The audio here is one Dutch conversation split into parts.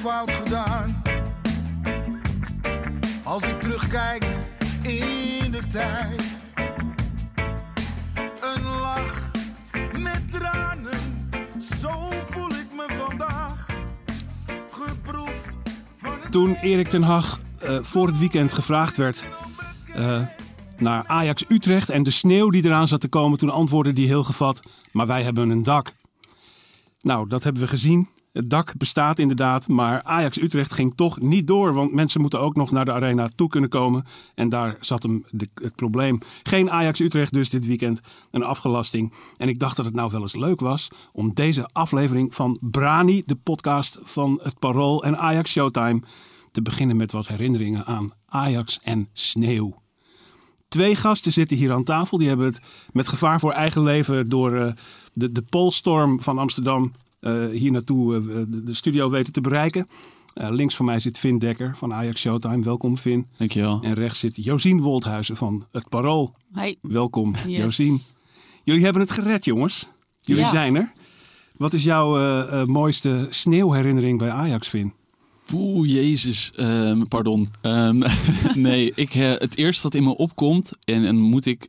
Fout gedaan. Als ik terugkijk in de tijd, een lach met tranen, zo voel ik me vandaag. Geproefd van Toen Erik ten Hag eh, voor het weekend gevraagd werd eh, naar Ajax Utrecht en de sneeuw die eraan zat te komen, toen antwoordde hij heel gevat: Maar wij hebben een dak. Nou, dat hebben we gezien. Het dak bestaat inderdaad, maar Ajax Utrecht ging toch niet door. Want mensen moeten ook nog naar de arena toe kunnen komen. En daar zat hem de- het probleem. Geen Ajax Utrecht dus dit weekend. Een afgelasting. En ik dacht dat het nou wel eens leuk was om deze aflevering van Brani, de podcast van het Parool en Ajax Showtime, te beginnen met wat herinneringen aan Ajax en sneeuw. Twee gasten zitten hier aan tafel. Die hebben het met gevaar voor eigen leven door eh, de, de Poolstorm van Amsterdam hier naartoe eh, de, de studio weten te bereiken. Eh, links van mij zit Vin Dekker van Ajax Showtime. Welkom Vin. Dankjewel. En rechts zit Josien Woldhuizen van het Parool. Hi. Welkom Yes. Josien. Jullie hebben het gered jongens. Jullie Ja. zijn er. Wat is jouw eh, eh, mooiste sneeuwherinnering bij Ajax, Vin? Oeh, jezus. Ehm, pardon. Ehm, nee, ik, eh, het eerste wat in me opkomt, en, en moet ik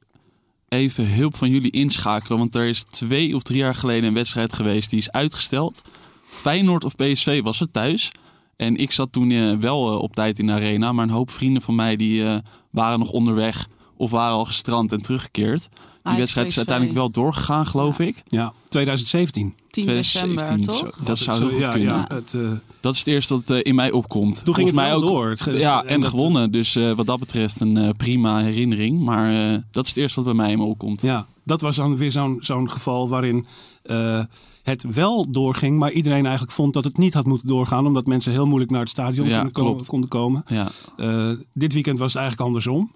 even hulp van jullie inschakelen, want er is twee of drie jaar geleden een wedstrijd geweest die is uitgesteld. Feyenoord of PSV was het thuis. En ik zat toen eh, wel eh, op tijd in de arena, maar een hoop vrienden van mij die eh, waren nog onderweg of waren al gestrand en teruggekeerd. Die Ajax, wedstrijd is uiteindelijk wel doorgegaan, geloof ik. Ja, 2017. 10 december, 2017, toch? zo. Dat zou Zo, heel goed ja, kunnen. ja, het, eh, Dat is het eerste dat eh, in mij opkomt. Toen ging het mij wel ook door. Het ge- Ja, en en dat- gewonnen. Dus eh, wat dat betreft een eh, prima herinnering. Maar eh, dat is het eerste wat bij mij in me opkomt. Ja, dat was dan weer zo'n zo'n geval waarin eh, het wel doorging, maar iedereen eigenlijk vond dat het niet had moeten doorgaan, omdat mensen heel moeilijk naar het stadion Ja, konden, klopt. konden komen. Ja, Eh, dit weekend was het eigenlijk andersom.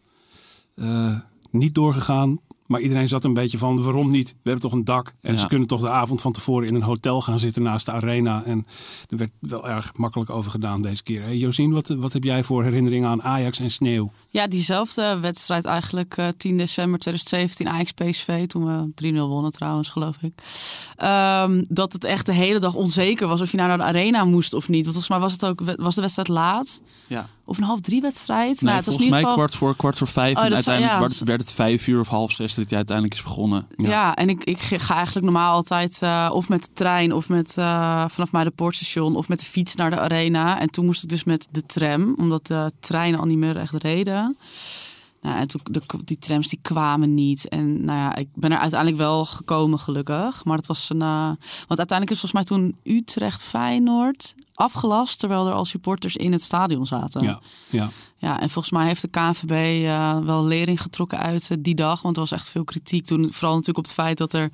Eh, niet doorgegaan, maar iedereen zat een beetje van waarom niet? We hebben toch een dak en Ja. ze kunnen toch de avond van tevoren in een hotel gaan zitten naast de arena. En er werd wel erg makkelijk over gedaan deze keer. Hey, Josien, wat, wat heb jij voor herinneringen aan Ajax en sneeuw? Ja, diezelfde wedstrijd eigenlijk. eh 10 december 2017, Ajax PSV. Toen we 3-0 wonnen trouwens, geloof ik. Ehm, dat het echt de hele dag onzeker was of je nou naar de arena moest of niet. Want volgens mij was, het ook, was de wedstrijd laat. ja. Of een half drie wedstrijd. Nee, nou, het was volgens mij geval... kwart voor, kwart voor vijf. Oh, en zou- uiteindelijk ja. werd, werd het vijf uur of half zes dat hij uiteindelijk is begonnen. Ja, en ik, ik ga eigenlijk normaal altijd eh, of met de trein of met, eh, vanaf mijn poortstation of met de fiets naar de arena. En toen moest ik dus met de tram, omdat de treinen al niet meer echt reden. Nou, en toen, de, die trams die kwamen niet. En nou ja, ik ben er uiteindelijk wel gekomen gelukkig. Maar het was een... eh, want uiteindelijk is volgens mij toen Utrecht-Feyenoord afgelast... terwijl er al supporters in het stadion zaten. Ja, ja. Ja, en volgens mij heeft de KNVB eh, wel lering getrokken uit eh, die dag. Want er was echt veel kritiek toen. Vooral natuurlijk op het feit dat er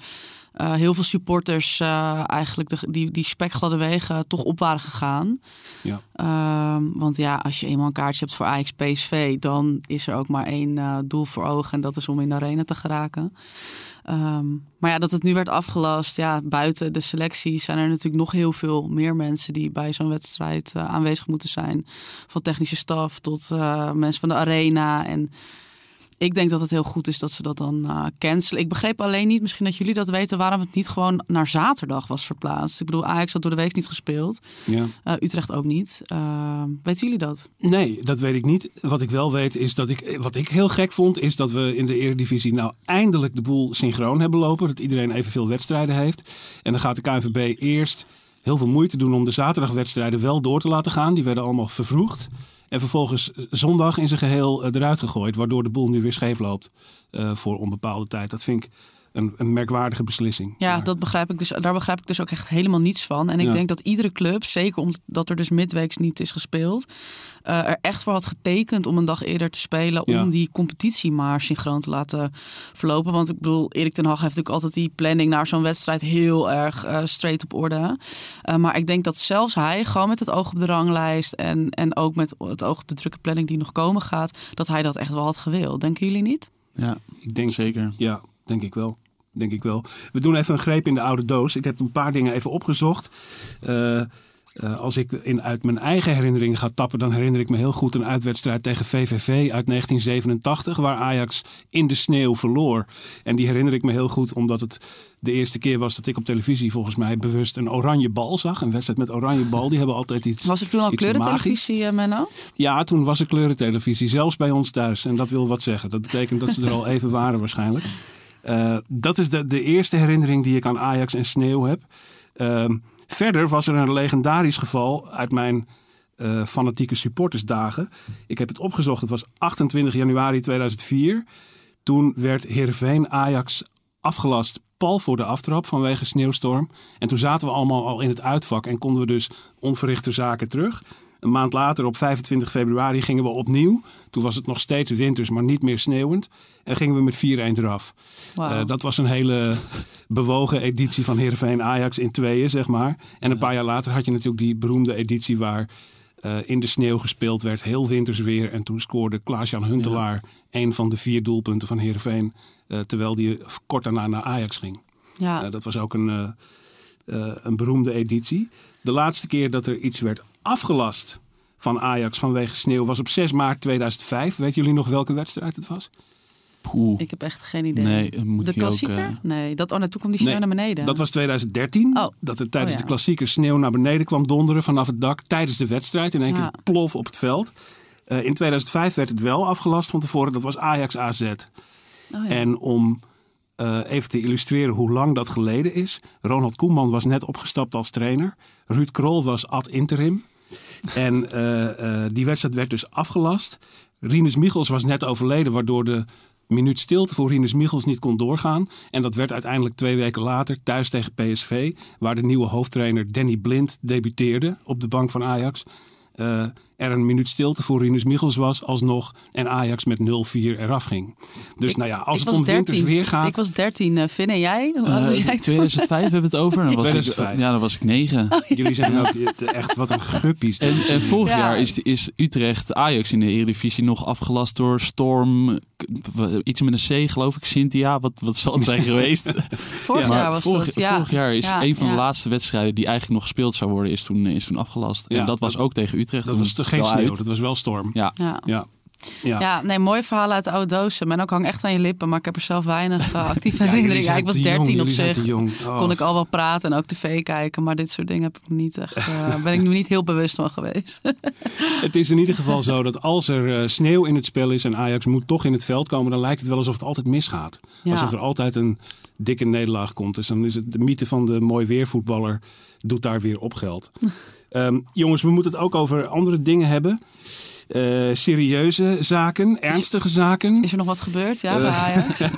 eh, heel veel supporters eh, eigenlijk de, die, die spekgladde wegen toch op waren gegaan. Ja. Ehm, want ja, als je eenmaal een kaartje hebt voor Ajax PSV, dan is er ook maar één eh, doel voor ogen. En dat is om in de arena te geraken. Ehm, maar ja, dat het nu werd afgelast, ja, buiten de selectie zijn er natuurlijk nog heel veel meer mensen die bij zo'n wedstrijd aanwezig moeten zijn. Van technische staf tot mensen van de arena. En ik denk dat het heel goed is dat ze dat dan eh, cancelen. Ik begreep alleen niet, misschien dat jullie dat weten, waarom het niet gewoon naar zaterdag was verplaatst. Ik bedoel, Ajax had door de week niet gespeeld. ja. Eh, Utrecht ook niet. Uh, weten jullie dat? Nee, dat weet ik niet. Wat ik wel weet is dat ik, wat ik heel gek vond, is dat we in de Eredivisie nou eindelijk de boel synchroon hebben lopen. Dat iedereen evenveel wedstrijden heeft. En dan gaat de KNVB eerst heel veel moeite doen om de zaterdagwedstrijden wel door te laten gaan. Die werden allemaal vervroegd. En vervolgens zondag in zijn geheel eh, eruit gegooid, waardoor de boel nu weer scheef loopt eh, voor onbepaalde tijd. Dat vind ik een, een merkwaardige beslissing. Ja, Maar- dat begrijp ik dus, daar begrijp ik dus ook echt helemaal niets van. En ik Ja. denk dat iedere club, zeker omdat er dus midweeks niet is gespeeld, eh, er echt voor had getekend om een dag eerder te spelen. Ja. Om die competitie maar synchroon te laten verlopen. Want ik bedoel, Erik ten Hag heeft natuurlijk altijd die planning naar zo'n wedstrijd heel erg eh, straight op orde. Eh, maar ik denk dat zelfs hij, gewoon met het oog op de ranglijst en, en ook met het oog op de drukke planning die nog komen gaat, dat hij dat echt wel had gewild. Denken jullie niet? Ja, ik denk zeker. Ja, denk ik wel. Denk ik wel. We doen even een greep in de oude doos. Ik heb een paar dingen even opgezocht. Eh, eh, als ik in, uit mijn eigen herinneringen ga tappen, dan herinner ik me heel goed een uitwedstrijd tegen VVV uit 1987, waar Ajax in de sneeuw verloor. En die herinner ik me heel goed, omdat het de eerste keer was dat ik op televisie volgens mij bewust een oranje bal zag. Een wedstrijd met oranje bal. Die hebben altijd iets. Was er toen al kleurentelevisie, eh, Menno? Ja, toen was er kleurentelevisie, zelfs bij ons thuis. En dat wil wat zeggen. Dat betekent dat ze er al even waren waarschijnlijk. Eh, dat is de, de eerste herinnering die ik aan Ajax en sneeuw heb. Ehm, verder was er een legendarisch geval uit mijn eh, fanatieke supportersdagen. Ik heb het opgezocht. Het was 28 januari 2004. Toen werd Heerenveen Ajax afgelast pal voor de aftrap vanwege sneeuwstorm. En toen zaten we allemaal al in het uitvak en konden we dus onverrichte zaken terug. Een maand later, op 25 februari, gingen we opnieuw. Toen was het nog steeds winters, maar niet meer sneeuwend. En gingen we met 4-1 eraf. Wauw. Eh, dat was een hele bewogen editie van Heerenveen Ajax in tweeën, zeg maar. En een paar jaar later had je natuurlijk die beroemde editie waar eh, in de sneeuw gespeeld werd. Heel winters weer. En toen scoorde Klaas-Jan Huntelaar een van de vier doelpunten van Heerenveen. eh, terwijl die kort daarna naar Ajax ging. ja. Dat was ook een, een beroemde editie. De laatste keer dat er iets werd afgelast van Ajax vanwege sneeuw was op 6 maart 2005. Weet jullie nog welke wedstrijd het was? Poeh. Ik heb echt geen idee. Nee, dat moet de je ook, klassieker? eh, Nee, dat, oh, kwam die sneeuw Nee, naar beneden. Dat was 2013. Oh. Dat er tijdens Oh, ja. de klassieker sneeuw naar beneden kwam donderen vanaf het dak. Tijdens de wedstrijd. In één Ja. keer plof op het veld. Eh, in 2005 werd het wel afgelast van tevoren. Dat was Ajax AZ. Oh, ja. En om eh, even te illustreren hoe lang dat geleden is. Ronald Koeman was net opgestapt als trainer. Ruud Krol was ad interim. En eh, eh, die wedstrijd werd dus afgelast. Rinus Michels was net overleden, waardoor de minuut stilte voor Rinus Michels niet kon doorgaan. En dat werd uiteindelijk twee weken later thuis tegen PSV, waar de nieuwe hoofdtrainer Danny Blind debuteerde op de bank van Ajax. eh, er een minuut stilte voor Rinus Michels was alsnog en Ajax met 0-4 eraf ging. Dus nou ja, als het om winters 13. weer gaat... Ik was 13. eh Finn en jij? Hoe oud Eh, was jij toen? 2005 hebben we het over. En dan was 2005. Ik, ja, dan was ik negen. Jullie zijn ook eh, echt wat een guppies. En, en vorig Ja. jaar is, is Utrecht Ajax in de Eredivisie nog afgelast door Storm. Iets met een C, geloof ik. Cynthia, wat, wat zal het zijn geweest? Vorig Ja, jaar was vorig, dat. Ja. vorig jaar is Ja, een van ja. de laatste wedstrijden die eigenlijk nog gespeeld zou worden, is toen, is toen afgelast. Ja, en dat was dat- ook tegen Utrecht. Dat was toch geen sneeuw, uit. dat was wel storm. Ja, Ja. Ja. Ja. Nee, mooie verhalen uit de oude dozen. Men ook hang echt aan je lippen, maar ik heb er zelf weinig eh, actieve herinneringen. ik was te 13 jong, op zich. Oh. Kon ik al wel praten en ook tv kijken, maar dit soort dingen heb ik niet echt, eh, ben ik nu niet heel bewust van geweest. Het is in ieder geval zo dat als er eh, sneeuw in het spel is en Ajax moet toch in het veld komen, dan lijkt het wel alsof het altijd misgaat. Ja. Alsof er altijd een dikke nederlaag komt. Dus dan is het de mythe van de mooi weervoetballer doet daar weer op geld. Ehm, jongens, we moeten het ook over andere dingen hebben. Eh, serieuze zaken, ernstige zaken. Is er nog wat gebeurd? Ja, bij Eh, Ajax?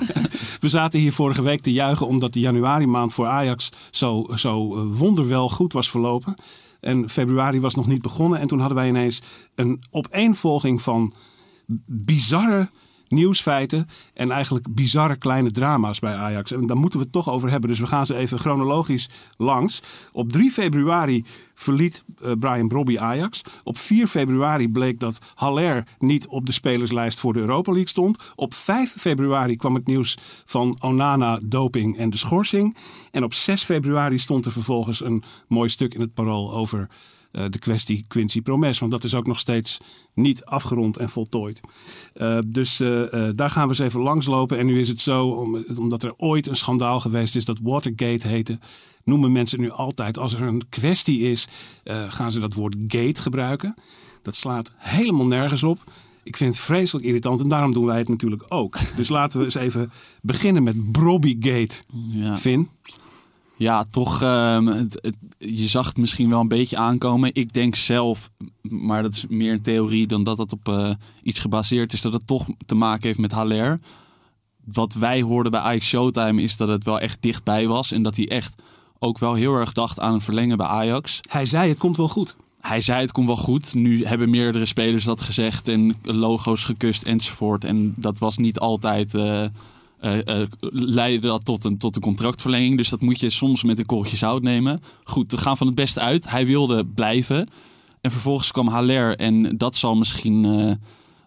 We zaten hier vorige week te juichen omdat de januari maand voor Ajax zo, zo eh, wonderwel goed was verlopen. En februari was nog niet begonnen. En toen hadden wij ineens een opeenvolging van bizarre nieuwsfeiten en eigenlijk bizarre kleine drama's bij Ajax. En daar moeten we het toch over hebben. Dus we gaan ze even chronologisch langs. Op 3 februari verliet eh, Brian Brobby Ajax. Op 4 februari bleek dat Haller niet op de spelerslijst voor de Europa League stond. Op 5 februari kwam het nieuws van Onana, doping en de schorsing. En op 6 februari stond er vervolgens een mooi stuk in het parool over eh, de kwestie Quincy Promes. Want dat is ook nog steeds niet afgerond en voltooid. Eh, dus eh, daar gaan we eens even langslopen. En nu is het zo, om- omdat er ooit een schandaal geweest is dat Watergate heette. Noemen mensen nu altijd, als er een kwestie is, gaan ze dat woord gate gebruiken. Dat slaat helemaal nergens op. Ik vind het vreselijk irritant en daarom doen wij het natuurlijk ook. Dus laten we eens even beginnen met Brobbygate. ja. Finn? Ja, toch. ehm, het, het- je zag het misschien wel een beetje aankomen. Ik denk zelf, maar dat is meer een theorie dan dat het op eh, iets gebaseerd is, dat het toch te maken heeft met Haller. wat wij hoorden bij Ajax Showtime is dat het wel echt dichtbij was. En dat hij echt ook wel heel erg dacht aan een verlengen bij Ajax. Hij zei het komt wel goed. Hij zei het komt wel goed. Nu hebben meerdere spelers dat gezegd en logo's gekust enzovoort. En dat was niet altijd... eh eh, leidde dat tot een, tot een contractverlenging. Dus dat moet je soms met een korreltje zout nemen. Goed, we gaan van het beste uit. Hij wilde blijven. En vervolgens kwam Haller. En dat zal misschien eh,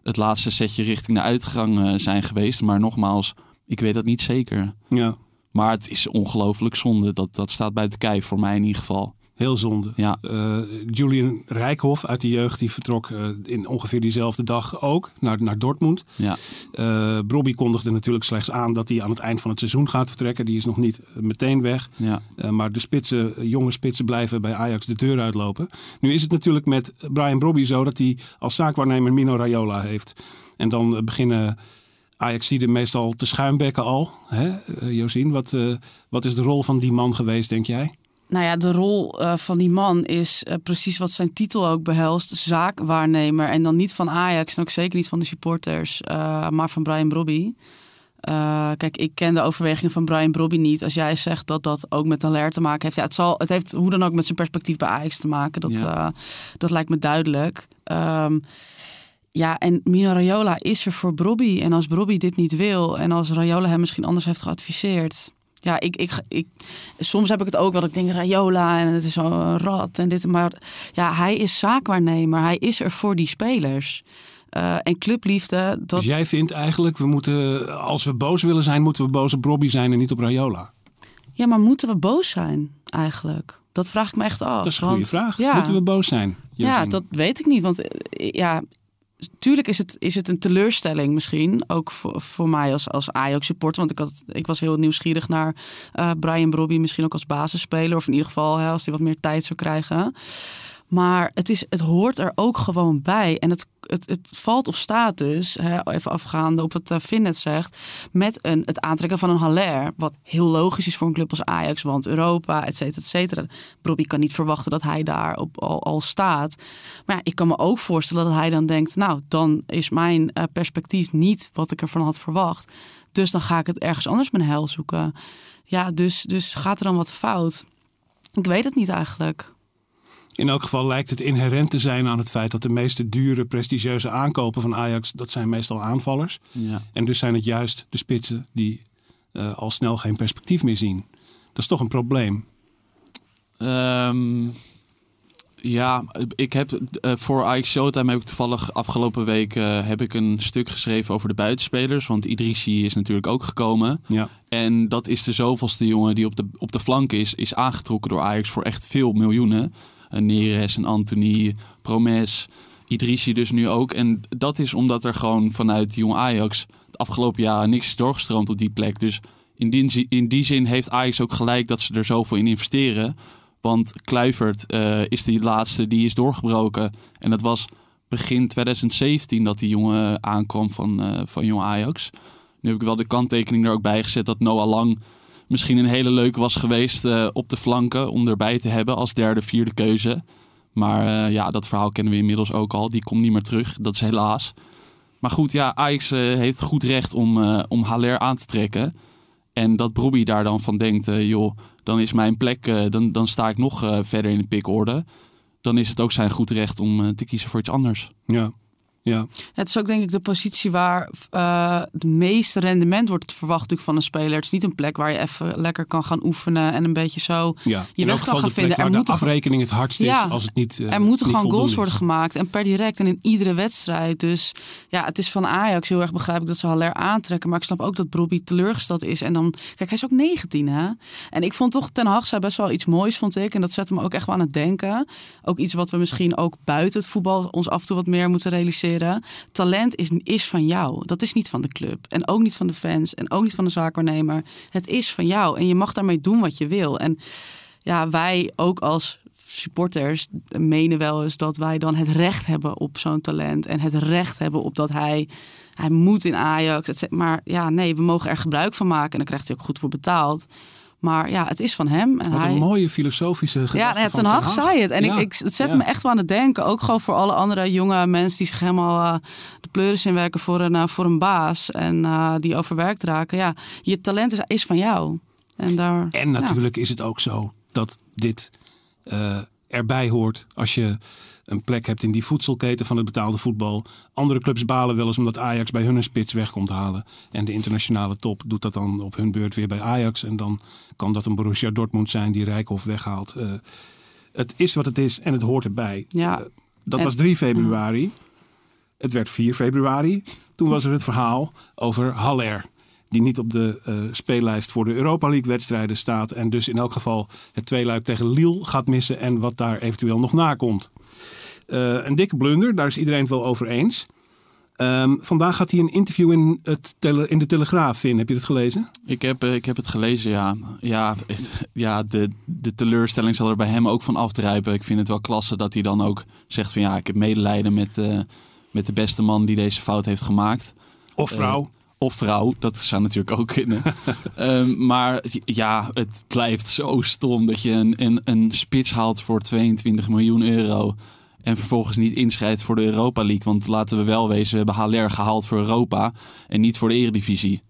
het laatste setje richting de uitgang zijn geweest. Maar nogmaals, ik weet dat niet zeker. Ja, Maar het is ongelooflijk zonde. Dat, dat staat buiten kijf, voor mij in ieder geval. Heel zonde. Ja, Eh, Julian Rijkhoff uit de jeugd die vertrok eh, in ongeveer diezelfde dag ook naar, naar Dortmund. ja. Eh Brobby kondigde natuurlijk slechts aan dat hij aan het eind van het seizoen gaat vertrekken. Die is nog niet meteen weg. ja. Maar de spitsen, jonge spitsen blijven bij Ajax de deur uitlopen. Nu is het natuurlijk met Brian Brobby zo dat hij als zaakwaarnemer Mino Raiola heeft. En dan beginnen Ajaxiden meestal te schuimbekken al. Hè? Josien, wat, wat is de rol van die man geweest, denk jij? Nou ja, de rol eh, van die man is eh, precies wat zijn titel ook behelst. Zaakwaarnemer. En dan niet van Ajax en ook zeker niet van de supporters, eh, maar van Brian Brobby. Kijk, ik ken de overwegingen van Brian Brobby niet. Als jij zegt dat dat ook met Haller te maken heeft. Ja, het, zal, het heeft hoe dan ook met zijn perspectief bij Ajax te maken. Dat, Ja. dat lijkt me duidelijk. Ehm, ja, en Mino Raiola is er voor Brobby. En als Brobby dit niet wil en als Raiola hem misschien anders heeft geadviseerd... Ja, ik, ik, ik, soms heb ik het ook wel. dat Ik denk Raiola en het is zo'n rat en dit. Maar ja, hij is zaakwaarnemer. Hij is er voor die spelers. Eh, en clubliefde, dat... Dus jij vindt eigenlijk, we moeten, als we boos willen zijn, moeten we boos op Brobby zijn en niet op Raiola? Ja, maar moeten we boos zijn eigenlijk? Dat vraag ik me echt af. Dat is een goede Want, vraag. Ja, Moeten we boos zijn? ja, dat weet ik niet. Want eh, ja, tuurlijk is het, is het een teleurstelling misschien. Ook voor, voor mij als, als Ajax-supporter. Want ik, had, ik was heel nieuwsgierig naar eh, Brian Brobby. Misschien ook als basisspeler. Of in ieder geval als hij wat meer tijd zou krijgen. Maar het, is, het hoort er ook gewoon bij. En het, het, het valt of staat dus, hè, even afgaande op wat uh, Finn net zegt, met een, het aantrekken van een Haller. Wat heel logisch is voor een club als Ajax, want Europa, et cetera, et cetera. Bobby kan niet verwachten dat hij daar op, al, staat. Maar ja, ik kan me ook voorstellen dat hij dan denkt, nou, dan is mijn uh, perspectief niet wat ik ervan had verwacht. Dus dan ga ik het ergens anders mijn hel zoeken. Ja, dus, dus gaat er dan wat fout? Ik weet het niet eigenlijk. In elk geval lijkt het inherent te zijn aan het feit dat de meeste dure, prestigieuze aankopen van Ajax, dat zijn meestal aanvallers. Ja. En dus zijn het juist de spitsen die uh, al snel geen perspectief meer zien. Dat is toch een probleem. Um, ja, ik heb uh, voor Ajax Showtime heb ik toevallig afgelopen week uh, heb ik een stuk geschreven over de buitenspelers. Want Idrissi is natuurlijk ook gekomen. Ja. En dat is de zoveelste jongen die op de, op de flank is, is aangetrokken door Ajax voor echt veel miljoenen. Neres en Anthony, Promes, Idrissi dus nu ook. En dat is omdat er gewoon vanuit jong Ajax de afgelopen jaren niks is doorgestroomd op die plek. Dus in die, in die zin heeft Ajax ook gelijk dat ze er zoveel in investeren. Want Kluivert uh, is die laatste die is doorgebroken. En dat was begin 2017 dat die jongen aankwam van, uh, van jong Ajax. Nu heb ik wel de kanttekening er ook bij gezet dat Noah Lang misschien een hele leuke was geweest uh, op de flanken om erbij te hebben als derde, vierde keuze. Maar ja, dat verhaal kennen we inmiddels ook al. Die komt niet meer terug. Dat is helaas. Maar goed, ja, Ajax heeft goed recht om, om Haller aan te trekken. En dat Brobbey daar dan van denkt, joh, dan is mijn plek, dan, dan sta ik nog verder in de pikorde. Dan is het ook zijn goed recht om te kiezen voor iets anders. Ja. Ja. Het is ook denk ik de positie waar uh, het meeste rendement wordt verwacht van een speler. Het is niet een plek waar je even lekker kan gaan oefenen en een beetje zo ja. je weg kan gaan vinden. Er moet de afrekening het hardst ja, is als het niet uh, Er moeten niet gewoon goals is. worden gemaakt en per direct en in iedere wedstrijd. Dus ja, het is van Ajax heel erg begrijp ik dat ze Haller aantrekken. Maar ik snap ook dat Brobbey teleurgesteld is. En dan, kijk, hij is ook 19 hè. En ik vond toch Ten Hag zei best wel iets moois vond ik. En dat zette me ook echt wel aan het denken. Ook iets wat we misschien ook buiten het voetbal ons af en toe wat meer moeten realiseren. Talent is, is van jou. Dat is niet van de club. En ook niet van de fans. En ook niet van de zaakwaarnemer. Het is van jou. En je mag daarmee doen wat je wil. En ja, wij ook als supporters menen wel eens dat wij dan het recht hebben op zo'n talent. En het recht hebben op dat hij, hij moet in Ajax. Maar ja, nee, we mogen er gebruik van maken. En dan krijgt hij ook goed voor betaald. Maar ja, het is van hem. En Wat hij... een mooie filosofische gedachte Ja, Ten Hag zei het. En Ja, ik, ik, het zette ja. me echt wel aan het denken. Ook gewoon voor alle andere jonge mensen die zich helemaal eh, de pleuris inwerken voor een, eh, voor een baas. En eh, die overwerkt raken. Ja, je talent is, is van jou. En, daar, En natuurlijk is het ook zo dat dit erbij hoort als je een plek hebt in die voedselketen van het betaalde voetbal. Andere clubs balen wel eens omdat Ajax bij hun een spits weg komt halen. En de internationale top doet dat dan op hun beurt weer bij Ajax. En dan kan dat een Borussia Dortmund zijn die Rijkhoff weghaalt. Eh, het is wat het is en het hoort erbij. Ja. Eh, dat En- was 3 februari. Het werd 4 februari. Toen was er het verhaal over Haller. Die niet op de eh, speellijst voor de Europa League wedstrijden staat. En dus in elk geval het tweeluik tegen Lille gaat missen. En wat daar eventueel nog na komt. Eh, een dikke blunder, daar is iedereen het wel over eens. Ehm, vandaag gaat hij een interview in, het tele- in de Telegraaf in. Heb je dat gelezen? Ik heb, eh, ik heb het gelezen, ja. Ja, het- ja de, de teleurstelling zal er bij hem ook van afdrijven. Ik vind het wel klasse dat hij dan ook zegt van... ja, ik heb medelijden met, met de beste man die deze fout heeft gemaakt. Of vrouw? Of vrouw, dat zou natuurlijk ook kunnen. Ehm, maar ja, het blijft zo stom dat je een, een, een spits haalt voor 22 miljoen euro. En vervolgens niet inschrijft voor de Europa League. Want laten we wel wezen, we hebben Haller gehaald voor Europa en niet voor de Eredivisie.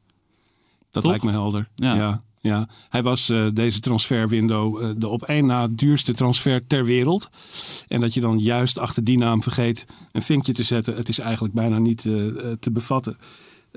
Dat Toch? lijkt me helder. Ja. Ja. ja, Hij was eh, deze transferwindow eh, de op één na duurste transfer ter wereld. En dat je dan juist achter die naam vergeet een vinkje te zetten. Het is eigenlijk bijna niet eh, te bevatten.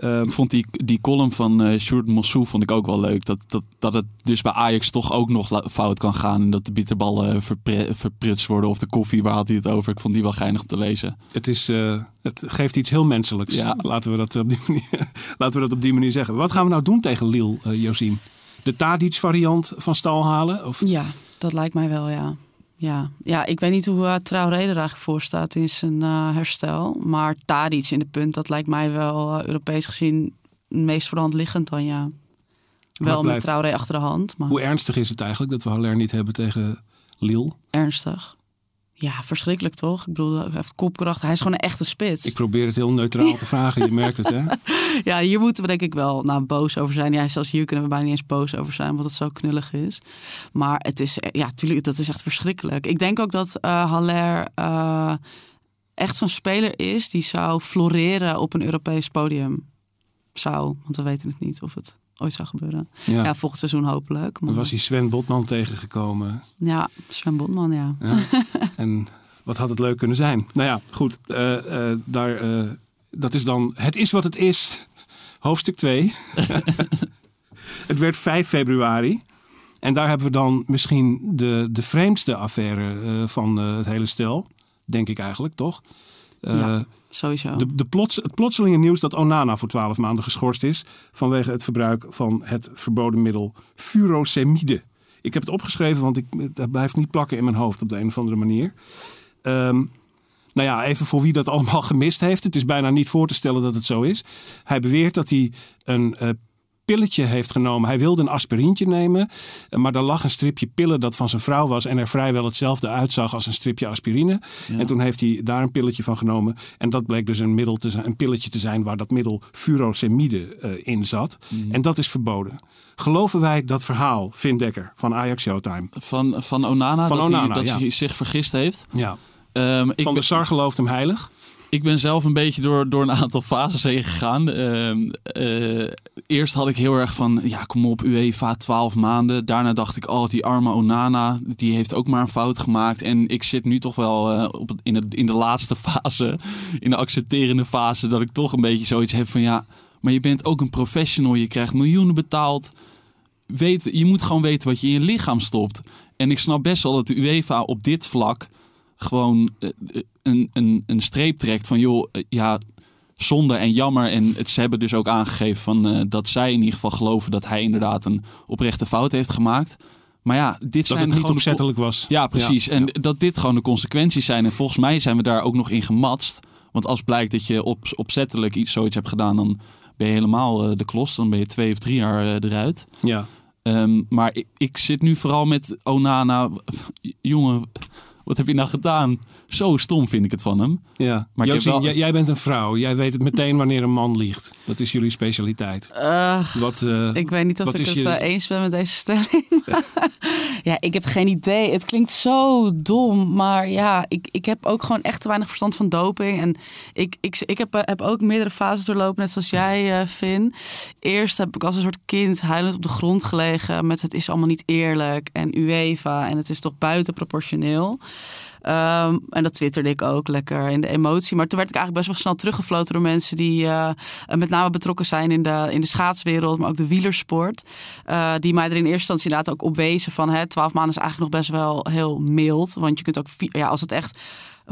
Ehm, Ik vond die, die column van eh Sjoerd Mossou vond ik ook wel leuk. Dat, dat, dat het dus bij Ajax toch ook nog fout kan gaan. En dat de bitterballen verpre- verprutst worden. Of de koffie, waar had hij het over? Ik vond die wel geinig om te lezen. het, is, eh, het geeft iets heel menselijks. Ja. Laten, we dat op die manier, laten we dat op die manier zeggen. Wat gaan we nou doen tegen Lille, eh Josien? De Tadic variant van stal halen? Of Ja, dat lijkt mij wel, ja. Ja, ja ik weet niet hoe uh, Traoré er eigenlijk voor staat in zijn eh, herstel. Maar Tadic in de punt, dat lijkt mij wel eh, Europees gezien het meest voor de hand liggend dan, ja. Wel met Traoré achter de hand, maar hoe ernstig is het eigenlijk dat we Haller niet hebben tegen Lille? ernstig. Ja, verschrikkelijk toch? Ik bedoel, hij heeft kopkracht. Hij is gewoon een echte spits. Ik probeer het heel neutraal te vragen, je merkt het hè? Ja, hier moeten we denk ik wel nou, boos over zijn. Ja, zelfs hier kunnen we bijna niet eens boos over zijn, omdat het zo knullig is. Maar het is, ja, tuurlijk, dat is echt verschrikkelijk. Ik denk ook dat eh Haller eh, echt zo'n speler is die zou floreren op een Europees podium. Zou, want we weten het niet of het ooit zou gebeuren. Ja. Ja, volgend seizoen hopelijk. Maar, Dan was hij Sven Botman tegengekomen. Ja, Sven Botman, ja. Ja. en wat had het leuk kunnen zijn? Nou ja, goed. eh, eh, daar, eh, dat is dan Het is wat het is. Hoofdstuk 2. het werd 5 februari. En daar hebben we dan misschien de, de vreemdste affaire van het hele stel. Denk ik eigenlijk, toch? Eh, Ja. Sowieso. de, de plots, het plotselinge nieuws dat Onana voor 12 maanden geschorst is. vanwege het verbruik van het verboden middel furosemide. Ik heb het opgeschreven, want ik, het blijft niet plakken in mijn hoofd op de een of andere manier. Ehm, nou ja, even voor wie dat allemaal gemist heeft. Het is bijna niet voor te stellen dat het zo is. Hij beweert dat hij een eh, pilletje heeft genomen. Hij wilde een aspirintje nemen, maar er lag een stripje pillen dat van zijn vrouw was en er vrijwel hetzelfde uitzag als een stripje aspirine. En toen heeft hij daar een pilletje van genomen en dat bleek dus een middel te zijn, een pilletje te zijn waar dat middel furosemide eh, in zat. En dat is verboden. Geloven wij dat verhaal, Vin Dekker van Ajax Showtime? Van, van Onana, Van dat, Onana, hij, dat ja. hij zich vergist heeft. Ja. Ehm, ik Van de Sar gelooft hem heilig. Ik ben zelf een beetje door, door een aantal fases heen gegaan. Ehm, eh, eerst had ik heel erg van, ja kom op, UEFA 12 maanden. Daarna dacht ik, oh die arme Onana, die heeft ook maar een fout gemaakt. En ik zit nu toch wel eh, op, in, het, in de laatste fase, in de accepterende fase, dat ik toch een beetje zoiets heb van, ja, maar je bent ook een professional, je krijgt miljoenen betaald. Weet, je moet gewoon weten wat je in je lichaam stopt. En ik snap best wel dat de UEFA op dit vlak gewoon eh, eh, een, een, een streep trekt van joh, eh, ja, zonde en jammer. En het, ze hebben dus ook aangegeven van, dat zij in ieder geval geloven dat hij inderdaad een oprechte fout heeft gemaakt. Maar ja, dit Dat zijn het niet opzettelijk was. Ja, precies. Ja, en ja. dat dit gewoon de consequenties zijn. En volgens mij zijn we daar ook nog in gematst. Want als blijkt dat je op, opzettelijk iets, zoiets hebt gedaan, dan ben je helemaal de klos. Dan ben je twee of drie jaar eruit. Ja. Ehm, maar ik, ik zit nu vooral met Onana. Jongen, wat heb je nou gedaan? Zo stom vind ik het van hem. Ja. Maar wel- jij, jij bent een vrouw. Jij weet het meteen wanneer een man liegt. Dat is jullie specialiteit. Eh, Wat, eh, ik weet niet of wat ik het je- eh, eens ben met deze stelling. ja, ik heb geen idee. Het klinkt zo dom. Maar ja, ik, ik heb ook gewoon echt te weinig verstand van doping. En ik, ik, ik heb, heb ook meerdere fases doorlopen, net zoals jij, eh Finn. Eerst heb ik als een soort kind huilend op de grond gelegen met het is allemaal niet eerlijk. En UEFA en het is toch buitenproportioneel. Ehm, en dat twitterde ik ook lekker in de emotie. Maar toen werd ik eigenlijk best wel snel teruggefloten door mensen die eh, met name betrokken zijn in de, in de schaatswereld, maar ook de wielersport. Eh, die mij er in eerste instantie inderdaad ook op wezen van hè, 12 maanden is eigenlijk nog best wel heel mild. Want je kunt ook, ja, als het echt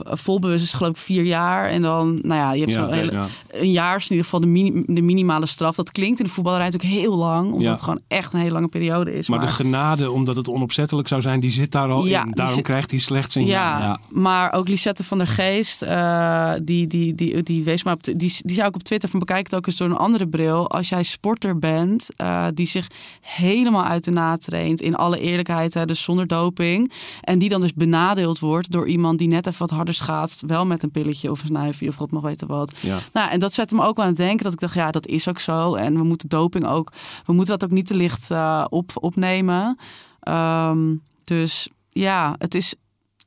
volbewust is, geloof ik vier jaar. En dan, nou ja, je hebt Ja, zo'n hele, ja. een jaar is in ieder geval de, mini- de minimale straf. Dat klinkt in de voetballerij natuurlijk heel lang, omdat Ja. het gewoon echt een hele lange periode is. Maar de genade, omdat het onopzettelijk zou zijn, die zit daar al in. Daarom zit- krijgt hij slechts een Ja, jaar. Ja. maar ook Lisette van der Geest, eh, die, die, die, die wees me op, die, die zei ook op Twitter van bekijk het ook eens door een andere bril. Als jij sporter bent, eh, die zich helemaal uit de naad traint, in alle eerlijkheid, hè, dus zonder doping. En die dan dus benadeeld wordt door iemand die net even wat harder schaatst, wel met een pilletje of een snuifje of god mag weten wat. Ja. Nou, en dat zette me ook wel aan het denken dat ik dacht, ja, dat is ook zo. En we moeten doping ook, we moeten dat ook niet te licht eh, op, opnemen. Ehm, dus ja, het is.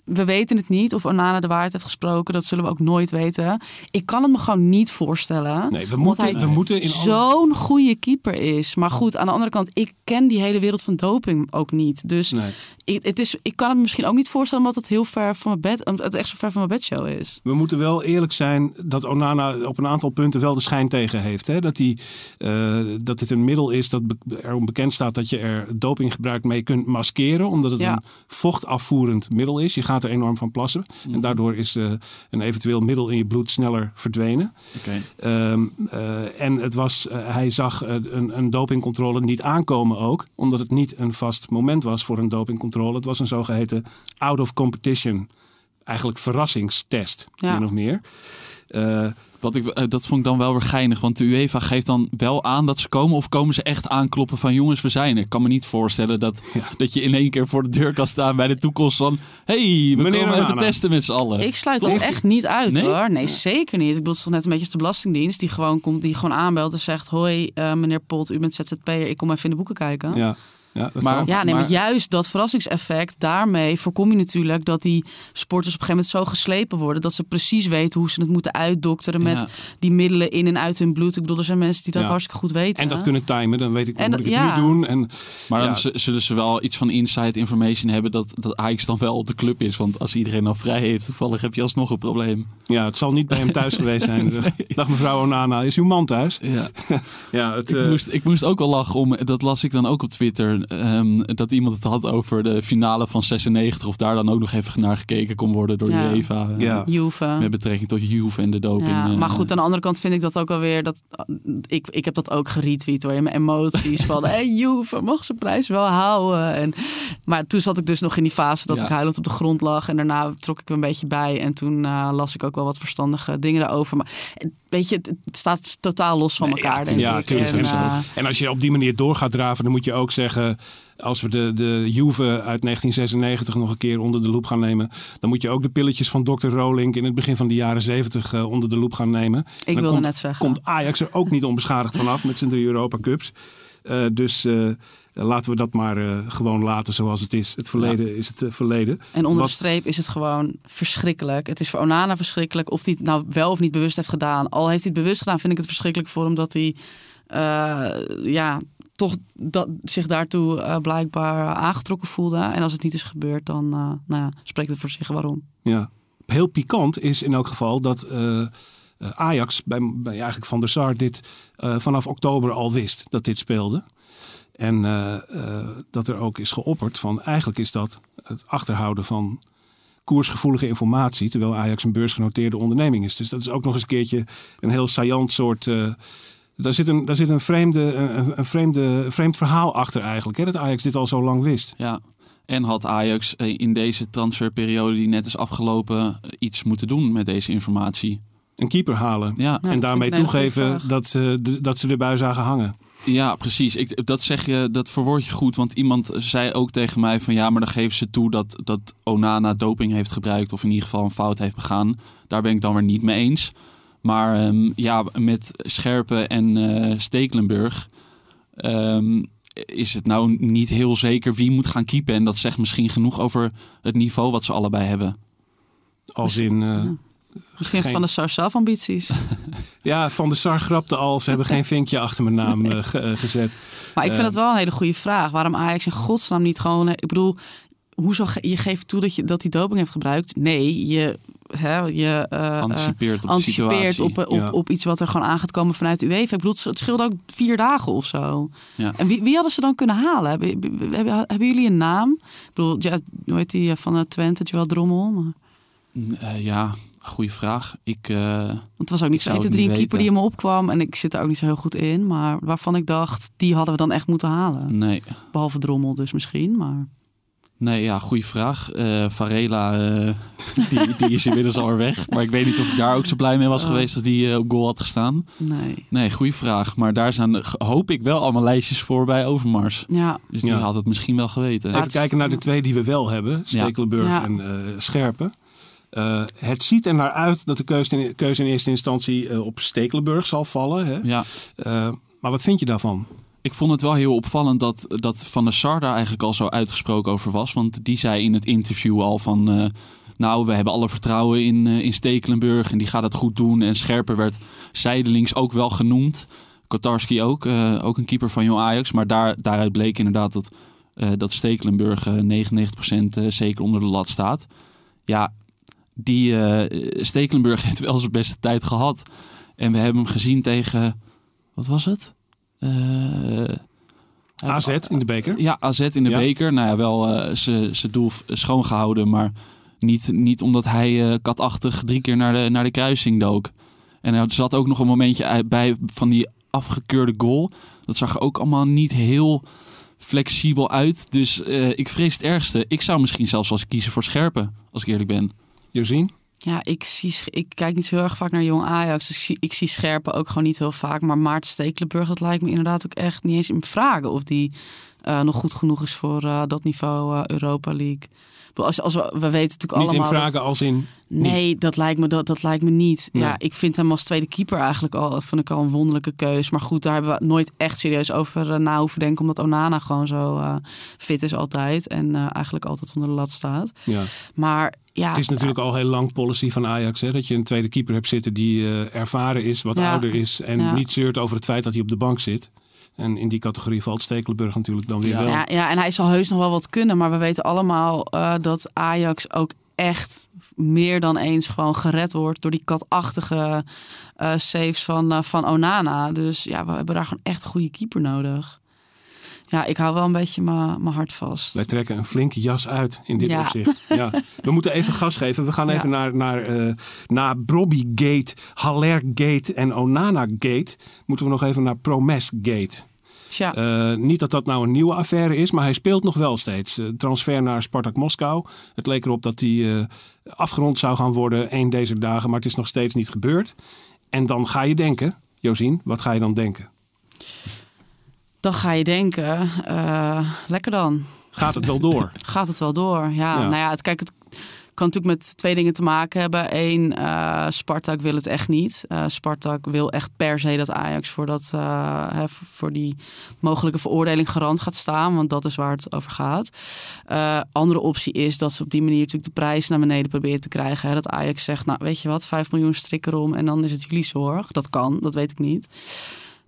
We weten het niet of Onana de waarheid heeft gesproken. Dat zullen we ook nooit weten. Ik kan het me gewoon niet voorstellen. Nee, we moeten, hij we moeten in. Zo'n goede keeper is. Maar goed, aan de andere kant, ik ken die hele wereld van doping ook niet. Dus Nee. ik, het is, ik kan het me misschien ook niet voorstellen, omdat het heel ver van mijn bed, het echt zo ver van mijn bedshow is. We moeten wel eerlijk zijn dat Onana op een aantal punten wel de schijn tegen heeft. Hè? Dat, die, eh, dat het een middel is dat erom bekend staat dat je er dopinggebruik mee kunt maskeren. Omdat het Ja. een vochtafvoerend middel is. Je gaat er enorm van plassen. En daardoor is eh, een eventueel middel in je bloed sneller verdwenen. Ehm, eh, en het was, eh, hij zag een, een dopingcontrole niet aankomen ook. Omdat het niet een vast moment was voor een dopingcontrole. Het was een zogeheten out of competition. Eigenlijk verrassingstest, Ja. min of meer. Eh, Wat ik, eh, dat vond ik dan wel weer geinig. Want de UEFA geeft dan wel aan dat ze komen. Of komen ze echt aankloppen van jongens, we zijn er. Ik kan me niet voorstellen dat, Ja. dat je in één keer voor de deur kan staan bij de toekomst van... hey, we Meneer komen even testen met z'n allen. Ik sluit het Heeft- echt niet uit Nee? hoor. Nee, zeker niet. Ik bedoel, het is toch net een beetje als de Belastingdienst die gewoon komt, die gewoon aanbelt en zegt: Hoi, eh, meneer Pot, u bent ZZP'er, ik kom even in de boeken kijken. ja. Ja, dat Maar- kan. Ja, nee, maar, Maar- juist dat verrassingseffect, daarmee voorkom je natuurlijk dat die sporters op een gegeven moment zo geslepen worden dat ze precies weten hoe ze het moeten uitdokteren met Ja. die middelen in en uit hun bloed. Ik bedoel, er zijn mensen die dat Ja. hartstikke goed weten. En dat kunnen timen, dan weet ik, dan En moet dat- ik het ja. nu doen. En, Maar dan zullen ze wel iets van inside information hebben dat, dat Ajax dan wel op de club is. Want als iedereen al vrij heeft, toevallig heb je alsnog een probleem. ja, het zal niet bij hem thuis geweest zijn. Dag mevrouw Onana, is uw man thuis? Ja. Ja, het, Ik, eh, moest, ik moest ook wel lachen om, dat las ik dan ook op Twitter, ehm, dat iemand het had over de finale van 96. Of daar dan ook nog even naar gekeken kon worden door Ja. eh, Ja. Juve. Met betrekking tot Juve en de doping. Ja, eh, maar goed, aan de andere kant vind ik dat ook alweer. Dat, ik, ik heb dat ook geretweet hoor. In mijn emoties van. hey, Juve mag zijn prijs wel houden. En, maar toen zat ik dus nog in die fase dat Ja. ik huilend op de grond lag. En daarna trok ik er een beetje bij. En toen eh, las ik ook wel wat verstandige dingen daarover. Maar eh, weet je, het, staat totaal los van elkaar. ja, denk ik. En, eh, En als je op die manier door gaat draven, dan moet je ook zeggen... als we de, de Juve uit 1996 nog een keer onder de loep gaan nemen... dan moet je ook de pilletjes van Dr. Rolink in het begin van de jaren 70 eh, onder de loep gaan nemen. ik wilde komt, net zeggen. komt Ajax er ook niet onbeschadigd vanaf met zijn drie Europa Cups. Eh, dus laten we dat maar eh, gewoon laten zoals het is. Het verleden is het eh, verleden. En onder Wat- de streep is het gewoon verschrikkelijk. Het is voor Onana verschrikkelijk. Of hij het nou wel of niet bewust heeft gedaan. Al heeft hij het bewust gedaan, vind ik het verschrikkelijk voor hem dat hij eh, ja, toch dat, zich daartoe eh, blijkbaar aangetrokken voelde. En als het niet is gebeurd, dan eh, nou ja, spreekt het voor zich waarom. Ja. Heel pikant is in elk geval dat eh, eh, Ajax bij, bij eigenlijk Van der Sar dit eh, vanaf oktober al wist dat dit speelde. En eh, eh, dat er ook is geopperd van eigenlijk is dat het achterhouden van koersgevoelige informatie, terwijl Ajax een beursgenoteerde onderneming is. Dus dat is ook nog eens een keertje een heel saillant soort. eh, daar zit een, daar zit een, vreemde, een, een vreemde, vreemd verhaal achter eigenlijk, hè, dat Ajax dit al zo lang wist. Ja. En had Ajax in deze transferperiode die net is afgelopen iets moeten doen met deze informatie? Een keeper halen. Ja, Ja, en daarmee toegeven dat, ze de- dat ze de bui zagen hangen. Ja, precies. Ik, dat zeg je, dat verwoord je goed. Want iemand zei ook tegen mij van ja, maar dan geven ze toe dat, dat Onana doping heeft gebruikt. Of in ieder geval een fout heeft begaan. Daar ben ik dan weer niet mee eens. Maar ehm, ja, met Scherpen en eh Stekelenburg ehm, is het nou niet heel zeker wie moet gaan keepen. En dat zegt misschien genoeg over het niveau wat ze allebei hebben. Als in... eh, Misschien Geen- Van de Sar zelf ambities. ja, Van de Sar grapte al. Ze hebben geen vinkje achter mijn naam eh, ge- eh, gezet. Maar ik vind Eh. het wel een hele goede vraag. Waarom Ajax in godsnaam niet gewoon... Ik bedoel, hoezo ge- je geeft toe dat, je, dat hij doping heeft gebruikt? Nee, je, hè, je eh, eh, Anticipeert op de anticipeert op, eh, op, Ja. op iets wat er gewoon aan gaat komen vanuit de UEFA. Ik bedoel, het scheelde ook vier dagen of zo. Ja. En wie, wie hadden ze dan kunnen halen? Hebben, hebben, hebben jullie een naam? Ik bedoel, ja, hoe heet die eh, van eh, Twente, Joel Drommel? Maar, Eh, ja, goede vraag. Ik, eh, want het was ook niet zo zou 1, 2, het 3 een niet keeper die in me opkwam. En ik zit er ook niet zo heel goed in. Maar waarvan ik dacht, die hadden we dan echt moeten halen. nee. Behalve Drommel dus misschien, maar... Nee, ja, goede vraag. Eh Varela, eh, die, die is inmiddels al weg. Maar ik weet niet of ik daar ook zo blij mee was Oh. geweest dat die op goal had gestaan. Nee. Nee, goede vraag. Maar daar zijn, hoop ik wel allemaal lijstjes voor bij Overmars. Ja, Dus die Ja. had het misschien wel geweten. Even kijken naar de twee die we wel hebben. Stekelenburg Ja. en eh, Scherpen. Eh, het ziet er naar uit dat de keuze in, keuze in eerste instantie eh, op Stekelenburg zal vallen. Hè? Ja, Eh, maar wat vind je daarvan? ik vond het wel heel opvallend dat, dat Van der Sar daar eigenlijk al zo uitgesproken over was. Want die zei in het interview al van... nou, we hebben alle vertrouwen in, in Stekelenburg en die gaat het goed doen. En Scherper werd zijdelings ook wel genoemd. Kotarski ook, ook een keeper van Jong Ajax. Maar daar, daaruit bleek inderdaad dat, dat Stekelenburg eh 99% eh, zeker onder de lat staat. Ja, die eh, Stekelenburg heeft wel zijn beste tijd gehad. En we hebben hem gezien tegen... Wat was het? Eh, AZ in de beker? ja, AZ in de Ja. beker. Nou ja, wel eh, zijn doel schoongehouden, maar niet, niet omdat hij katachtig drie keer naar de, naar de kruising dook. En er zat ook nog een momentje bij van die afgekeurde goal. Dat zag er ook allemaal niet heel flexibel uit. Dus ik vrees het ergste. Ik zou misschien zelfs wel eens kiezen voor Scherpen, als ik eerlijk ben. Josien? Ja, ik, zie, ik kijk niet zo heel erg vaak naar Jong Ajax. Dus ik zie, ik zie Scherpen ook gewoon niet heel vaak. Maar Maarten Stekelenburg, dat lijkt me inderdaad ook echt niet eens in vragen. Of die eh, nog goed genoeg is voor eh, dat niveau eh, Europa League. Als, als we, we weten natuurlijk Niet in allemaal... dat- vragen als in... Nee, dat lijkt me, dat, dat lijkt me niet. Nee. Ja, ik vind hem als tweede keeper eigenlijk al, vond ik al een wonderlijke keus. Maar goed, daar hebben we nooit echt serieus over na hoeven denken. Omdat Onana gewoon zo fit is altijd. En eigenlijk altijd onder de lat staat. Ja. Maar ja, Het is natuurlijk al heel lang policy van Ajax. Hè, dat je een tweede keeper hebt zitten die ervaren is, wat Ja. ouder is. En niet zeurt over het feit dat hij op de bank zit. En in die categorie valt Stekelenburg natuurlijk dan weer Ja. wel. Ja, ja, en hij zal heus nog wel wat kunnen. Maar we weten allemaal eh, dat Ajax ook echt meer dan eens gewoon gered wordt door die katachtige eh saves van, eh, van Onana. Dus ja, we hebben daar gewoon echt een goede keeper nodig. Ja, ik hou wel een beetje mijn mijn hart vast. Wij trekken een flinke jas uit in dit Ja. opzicht. Ja. We moeten even gas geven. We gaan Ja. even naar, naar, eh naar Brobby Gate, Haller Gate en Onana Gate. Moeten we nog even naar Promes Gate. Tja, Eh, niet dat dat nou een nieuwe affaire is, maar hij speelt nog wel steeds. Eh, transfer naar Spartak Moskou. Het leek erop dat hij eh, afgerond zou gaan worden een deze dagen, maar het is nog steeds niet gebeurd. En dan ga je denken, Josien, wat ga je dan denken? dan ga je denken, lekker dan. Gaat het wel door? Gaat het wel door? Ja, Ja. nou ja, het, kijk, het kan natuurlijk met twee dingen te maken hebben. Eén, eh Spartak wil het echt niet. Eh, Spartak wil echt per se dat Ajax voor, dat, eh, hè, voor die mogelijke veroordeling garant gaat staan. Want dat is waar het over gaat. Andere optie is dat ze op die manier natuurlijk de prijs naar beneden proberen te krijgen. Dat Ajax zegt, nou weet je wat, 5 miljoen strik erom en dan is het jullie zorg. Dat kan, dat weet ik niet.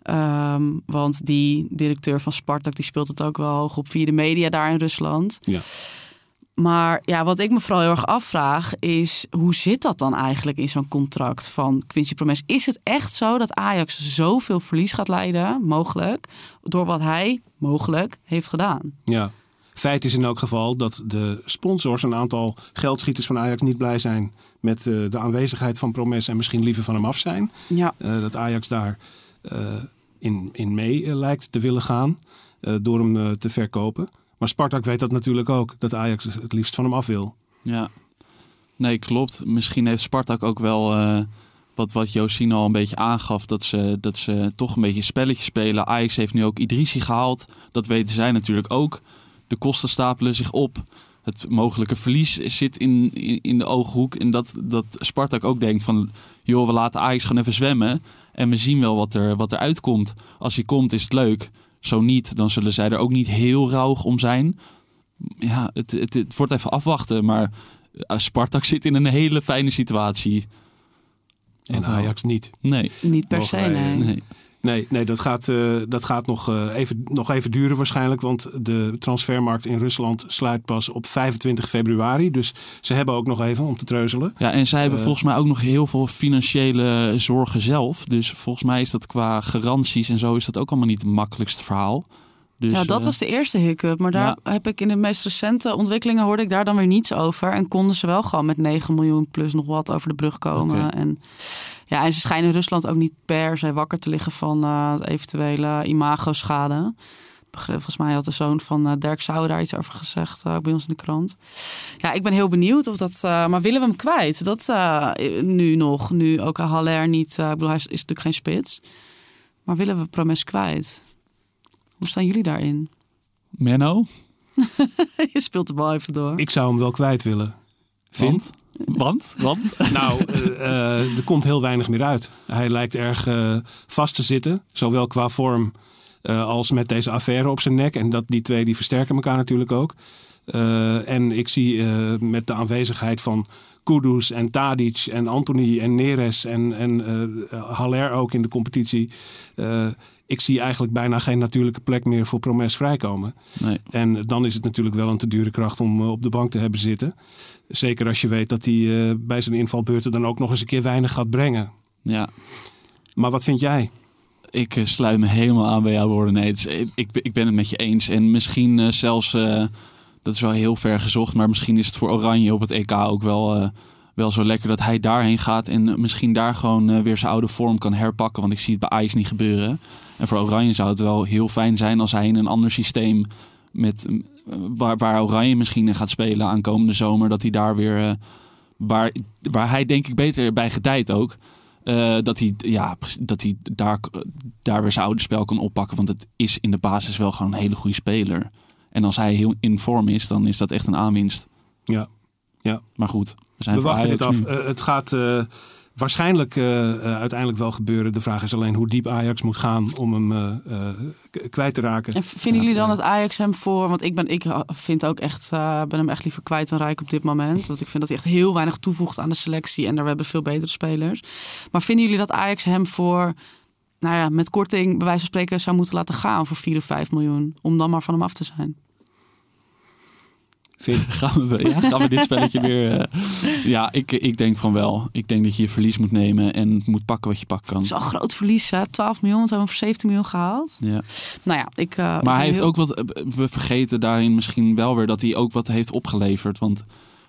Ehm, want die directeur van Spartak die speelt het ook wel hoog op via de media daar in Rusland. Ja. Maar ja, wat ik me vooral heel erg afvraag is... hoe zit dat dan eigenlijk in zo'n contract van Quincy Promes? Is het echt zo dat Ajax zoveel verlies gaat leiden, mogelijk... door wat hij, mogelijk, heeft gedaan? Ja. Feit is in elk geval dat de sponsors, een aantal geldschieters van Ajax, niet blij zijn met eh, de aanwezigheid van Promes en misschien liever van hem af zijn. Ja, Eh, dat Ajax daar eh, in, in mee lijkt te willen gaan door hem te verkopen. Maar Spartak weet dat natuurlijk ook, dat Ajax het liefst van hem af wil. Ja. Nee, klopt. Misschien heeft Spartak ook wel eh, wat, wat Josine al een beetje aangaf, dat ze, dat ze toch een beetje spelletje spelen. Ajax heeft nu ook Idrissi gehaald. Dat weten zij natuurlijk ook. De kosten stapelen zich op. Het mogelijke verlies zit in, in, in de ooghoek. En dat, dat Spartak ook denkt van... joh, we laten Ajax gewoon even zwemmen. En we zien wel wat er, wat er uitkomt. Als hij komt, is het leuk. Zo niet, dan zullen zij er ook niet heel rauwig om zijn. Ja, het, het, het wordt even afwachten. Maar eh, Spartak zit in een hele fijne situatie. En. Ajax niet. Nee, Niet per se, nee. nee. Nee, nee dat gaat, eh, dat gaat nog, eh, even, nog even duren waarschijnlijk. Want de transfermarkt in Rusland sluit pas op 25 februari. Dus ze hebben ook nog even om te treuzelen. Ja, en zij hebben Eh. volgens mij ook nog heel veel financiële zorgen zelf. Dus volgens mij is dat qua garanties en zo is dat ook allemaal niet het makkelijkste verhaal. Dus, ja, dat eh, was de eerste hiccup. Maar daar heb ik in de meest recente ontwikkelingen hoorde ik daar dan weer niets over. En konden ze wel gewoon met 9 miljoen plus nog wat over de brug komen. En, ja, en ze schijnen Rusland ook niet per se wakker te liggen van eh, eventuele imago-schade. Volgens mij had de zoon van eh, Dirk Sauer daar iets over gezegd bij ons in de krant. Ja, ik ben heel benieuwd of dat. maar willen we hem kwijt? Dat nu nog. Nu ook Haller niet. ik bedoel, hij is, is natuurlijk geen spits. Maar willen we Promes kwijt? Hoe staan jullie daarin? Menno? Je speelt de bal even door. Ik zou hem wel kwijt willen. Vind? Want? Want? Nou, eh, eh, er komt heel weinig meer uit. Hij lijkt erg eh, vast te zitten. Zowel qua vorm eh, als met deze affaire op zijn nek. En dat, die twee die versterken elkaar natuurlijk ook. Eh, en ik zie eh, met de aanwezigheid van Kudus en Tadic en Anthony en Neres en, en eh, Haller ook in de competitie. eh, ik zie eigenlijk bijna geen natuurlijke plek meer voor Promes vrijkomen. Nee. En dan is het natuurlijk wel een te dure kracht om eh, op de bank te hebben zitten. Zeker als je weet dat hij bij zijn invalbeurten dan ook nog eens een keer weinig gaat brengen. Ja, Maar wat vind jij? ik sluit me helemaal aan bij jouw woorden. Nee, is- ik, ik, ben het met je eens. En misschien zelfs, dat is wel heel ver gezocht, maar misschien is het voor Oranje op het EK ook wel, eh, wel zo lekker dat hij daarheen gaat en misschien daar gewoon eh, weer zijn oude vorm kan herpakken. Want ik zie het bij Ajax niet gebeuren. En voor Oranje zou het wel heel fijn zijn als hij in een ander systeem met, waar, Oranje misschien in gaat spelen aankomende zomer, dat hij daar weer, eh, waar, waar hij denk ik beter bij gedijt ook. Dat hij, ja, dat hij daar, daar weer zijn oude spel kan oppakken. Want het is in de basis wel gewoon een hele goede speler. En als hij heel in vorm is, dan is dat echt een aanwinst. Ja, ja. Maar goed, we zijn We wachten dit af. Eh, het gaat eh, waarschijnlijk eh, uiteindelijk wel gebeuren. De vraag is alleen hoe diep Ajax moet gaan om hem kwijt te raken. En vinden jullie dan dat Ajax hem voor... Want ik ben, ik vind ook echt, eh, ben hem echt liever kwijt dan rijk op dit moment. Want ik vind dat hij echt heel weinig toevoegt aan de selectie. En daar hebben we veel betere spelers. Maar vinden jullie dat Ajax hem voor... Nou ja, met korting bij wijze van spreken zou moeten laten gaan voor 4 of 5 miljoen. Om dan maar van hem af te zijn. Vind, Gaan we, ja, gaan we dit spelletje weer... eh, ja, ik, ik denk van wel. Ik denk dat je je verlies moet nemen en moet pakken wat je pakken kan. Het is een groot verlies, hè? 12 miljoen, we hebben hem voor 17 miljoen gehaald. Ja. Nou ja, ik... eh, Maar hij heeft heel- ook wat. We vergeten daarin misschien wel weer dat hij ook wat heeft opgeleverd. Want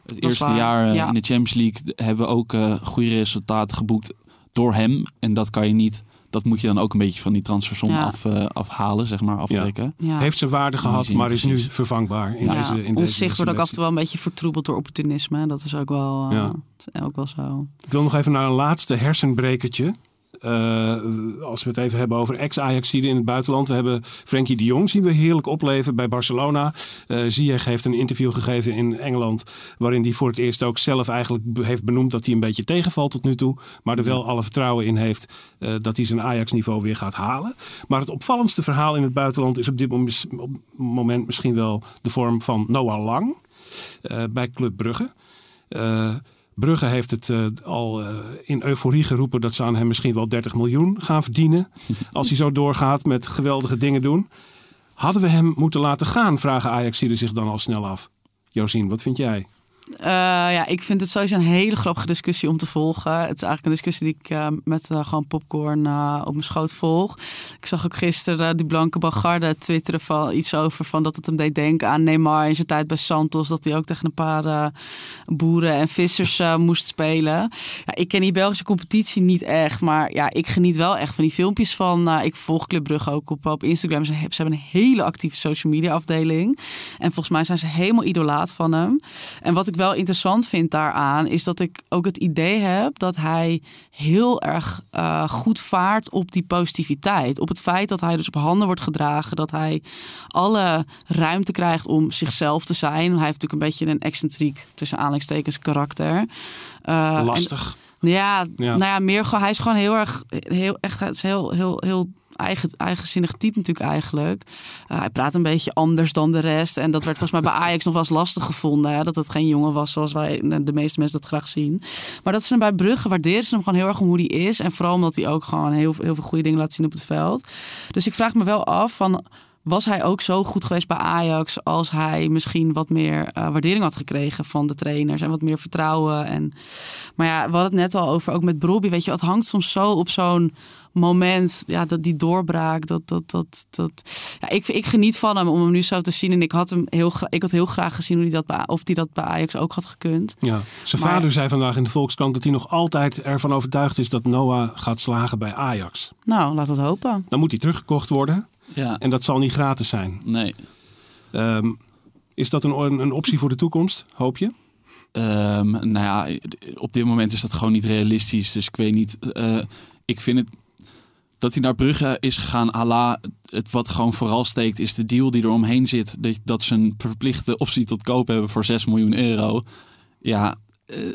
het eerste waar, jaar eh, ja. in de Champions League hebben we ook eh, goede resultaten geboekt door hem. En dat kan je niet. Dat moet je dan ook een beetje van die transfersom Ja. af, eh, afhalen, zeg maar, aftrekken. Ja. Heeft zijn waarde gehad, maar is nu vervangbaar in Ja, deze in ons zicht wordt ook af en toe wel een beetje vertroebeld door opportunisme. Dat is ook wel, eh, ook wel zo. Ik wil nog even naar een laatste hersenbrekertje. Eh, als we het even hebben over ex-Ajaxiden in het buitenland. We hebben Frenkie de Jong zien we heerlijk opleven bij Barcelona. Ziyech heeft een interview gegeven in Engeland. Waarin hij voor het eerst ook zelf eigenlijk heeft benoemd dat hij een beetje tegenvalt tot nu toe. Maar er wel alle vertrouwen in heeft eh, dat hij zijn Ajax-niveau weer gaat halen. Maar het opvallendste verhaal in het buitenland is op dit moment misschien wel de vorm van Noah Lang bij Club Brugge. Eh, Brugge heeft het eh, al eh, in euforie geroepen dat ze aan hem misschien wel 30 miljoen gaan verdienen. als hij zo doorgaat met geweldige dingen doen. Hadden we hem moeten laten gaan, vragen ajax zich dan al snel af. Josien, wat vind jij? Eh, ja, ik vind het sowieso een hele grappige discussie om te volgen. Het is eigenlijk een discussie die ik eh, met eh, gewoon popcorn op mijn schoot volg. Ik zag ook gisteren die Blanke Bagarde twitteren van iets over van dat het hem deed denken aan Neymar in zijn tijd bij Santos. Dat hij ook tegen een paar boeren en vissers moest spelen. Ja, ik ken die Belgische competitie niet echt, maar ja, ik geniet wel echt van die filmpjes van. ik volg Club Brugge ook op, op Instagram. Ze, ze hebben een hele actieve social media afdeling. En volgens mij zijn ze helemaal idolaat van hem. En wat ik ik wel interessant vind daaraan, is dat ik ook het idee heb dat hij heel erg eh, goed vaart op die positiviteit. Op het feit dat hij dus op handen wordt gedragen, dat hij alle ruimte krijgt om zichzelf te zijn. Hij heeft natuurlijk een beetje een excentriek, tussen aanleidingstekens, karakter. Uh, Lastig. Ja, ja, nou ja, meer gewoon, hij is gewoon heel erg, heel, echt, het is heel, heel, heel eigen, eigenzinnig type natuurlijk eigenlijk. Uh, hij praat een beetje anders dan de rest. En dat werd volgens mij bij Ajax nog wel eens lastig gevonden. Hè? Dat het geen jongen was zoals wij, de meeste mensen dat graag zien. Maar dat ze hem bij Brugge waarderen ze hem gewoon heel erg om hoe hij is. En vooral omdat hij ook gewoon heel, heel veel goede dingen laat zien op het veld. Dus ik vraag me wel af van was hij ook zo goed geweest bij Ajax als hij misschien wat meer uh, waardering had gekregen van de trainers en wat meer vertrouwen. En, maar ja, we hadden het net al over, ook met Brobby, weet je, het hangt soms zo op zo'n moment, ja, dat die doorbraak, dat, dat, dat, dat, ja, ik, ik geniet van hem om hem nu zo te zien. En ik had hem heel, ik had heel graag gezien hoe hij dat bij, of hij dat bij Ajax ook had gekund. Ja, zijn maar, vader zei vandaag in de Volkskrant dat hij nog altijd ervan overtuigd is dat Noah gaat slagen bij Ajax. Nou, laat dat hopen. Dan moet hij teruggekocht worden. Ja. En dat zal niet gratis zijn. Nee. Um, is dat een, een optie voor de toekomst, hoop je? Um, nou ja, op dit moment is dat gewoon niet realistisch. Dus ik weet niet. Uh, ik vind het dat hij naar Brugge is gegaan, ala het wat gewoon vooral steekt, is de deal die er omheen zit. Dat, dat ze een verplichte optie tot koop hebben voor 6 miljoen euro. Ja, uh,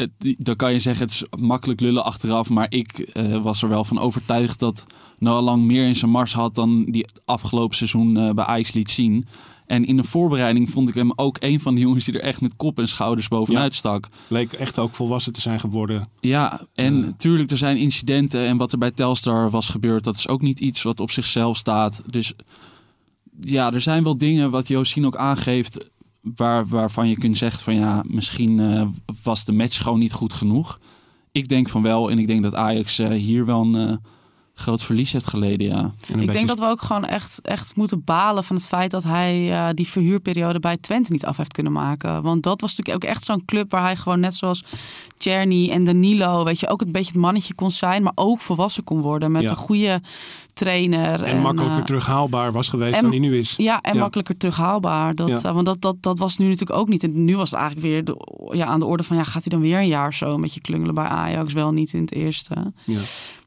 het, dan kan je zeggen, het is makkelijk lullen achteraf. Maar ik uh, was er wel van overtuigd dat Noah Lang meer in zijn mars had dan die afgelopen seizoen uh, bij Ajax liet zien. En in de voorbereiding vond ik hem ook een van de jongens die er echt met kop en schouders bovenuit stak. Leek echt ook volwassen te zijn geworden. Ja, en uh. tuurlijk, er zijn incidenten. En wat er bij Telstar was gebeurd, dat is ook niet iets wat op zichzelf staat. Dus ja, er zijn wel dingen wat Josien ook aangeeft. Waar, waarvan je kunt zeggen van ja, misschien uh, was de match gewoon niet goed genoeg. Ik denk van wel. En ik denk dat Ajax uh, hier wel een groot verlies heeft geleden, ja. Ik denk dat we ook gewoon echt, echt moeten balen van het feit dat hij uh, die verhuurperiode bij Twente niet af heeft kunnen maken. Want dat was natuurlijk ook echt zo'n club waar hij gewoon net zoals Czerny en Danilo, weet je, ook een beetje het mannetje kon zijn, maar ook volwassen kon worden met ja. een goede trainer. En, en makkelijker uh, terughaalbaar was geweest en, dan hij nu is. Ja, en ja. makkelijker terughaalbaar. Dat, ja. uh, want dat, dat, dat was nu natuurlijk ook niet. En nu was het eigenlijk weer de, ja, aan de orde van, ja, gaat hij dan weer een jaar zo met je klungelen bij Ajax? Wel niet in het eerste. Ja.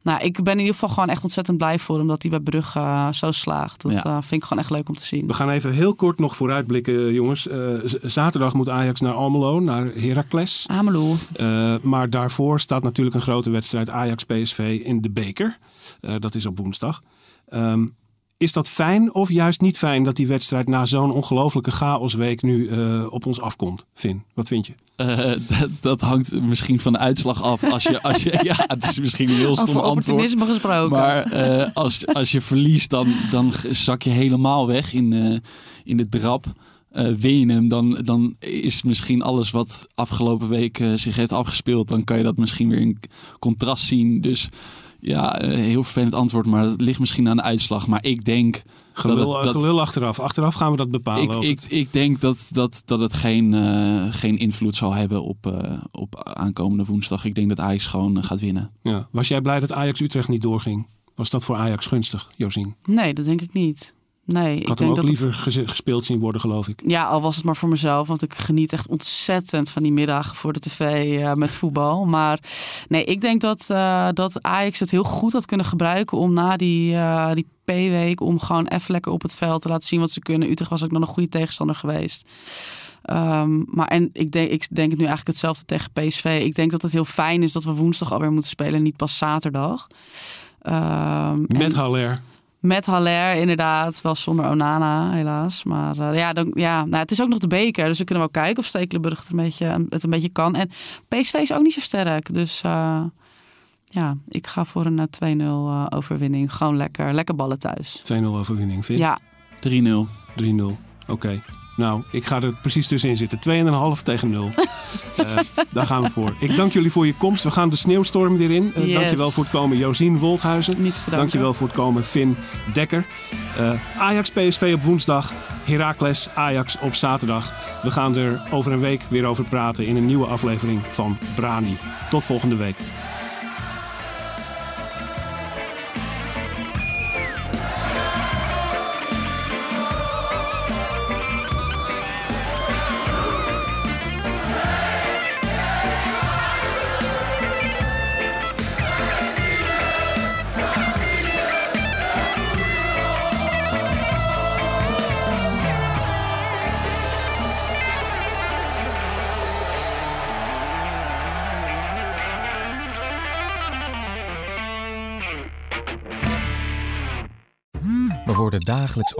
Nou, ik ben in ieder geval gewoon echt ontzettend blij voor hem dat hij bij Brugge uh, zo slaagt. Dat ja. uh, vind ik gewoon echt leuk om te zien. We gaan even heel kort nog vooruitblikken, jongens. Uh, zaterdag moet Ajax naar Almelo, naar Heracles. Almelo. maar daarvoor staat natuurlijk een grote wedstrijd Ajax-PSV in de beker. dat is op woensdag. Um, is dat fijn of juist niet fijn dat die wedstrijd na zo'n ongelofelijke chaosweek nu uh, op ons afkomt? Finn, wat vind je? Uh, dat, dat, hangt misschien van de uitslag af. Als je, als je, ja, het is misschien een heel stom antwoord. gesproken. Maar uh, als, als je verliest, dan, dan zak je helemaal weg in, in de drap. win je hem, dan, dan is misschien alles wat afgelopen week zich heeft afgespeeld. Dan kan je dat misschien weer in contrast zien. Dus ja, heel vervelend antwoord, maar dat ligt misschien aan de uitslag. Maar ik denk. Gelul, dat het, dat, gelul achteraf. Achteraf gaan we dat bepalen. Ik, ik, ik denk dat, dat, dat het geen, uh, geen invloed zal hebben op, uh, op aankomende woensdag. Ik denk dat Ajax gewoon uh, gaat winnen. Ja. Was jij blij dat Ajax Utrecht niet doorging? Was dat voor Ajax gunstig, Josien? Nee, dat denk ik niet. Nee, ik had hem ook dat liever gespeeld zien worden, geloof ik. Ja, al was het maar voor mezelf. Want ik geniet echt ontzettend van die middagen voor de tv uh, met voetbal. Maar nee, ik denk dat, uh, dat Ajax het heel goed had kunnen gebruiken om na die, uh, die P-week... om gewoon even lekker op het veld te laten zien wat ze kunnen. Utrecht was ook nog een goede tegenstander geweest. Um, maar en ik denk, ik denk het nu eigenlijk hetzelfde tegen PSV. Ik denk dat het heel fijn is dat we woensdag alweer moeten spelen, niet pas zaterdag. Um, met en... Haller. Met Haller, inderdaad. Wel zonder Onana, helaas. Maar uh, ja, dan, ja nou, het is ook nog de beker. Dus we kunnen wel kijken of Stekelenburg het een beetje, het een beetje kan. En PSV is ook niet zo sterk. Dus uh, ja, ik ga voor een 2-0 uh, overwinning. Gewoon lekker, lekker ballen thuis. 2-0 overwinning, vind Ja. 3-0. 3-0, oké. Okay. Nou, ik ga er precies tussenin zitten. 2,5 tegen 0. uh, daar gaan we voor. Ik dank jullie voor je komst. We gaan de sneeuwstorm weer in. Uh, yes. Dankjewel voor het komen, Josien Wolthuizen. Niets te danken. Dankjewel voor het komen, Finn Dekker. Uh, Ajax PSV op woensdag. Heracles Ajax op zaterdag. We gaan er over een week weer over praten in een nieuwe aflevering van Brani. Tot volgende week.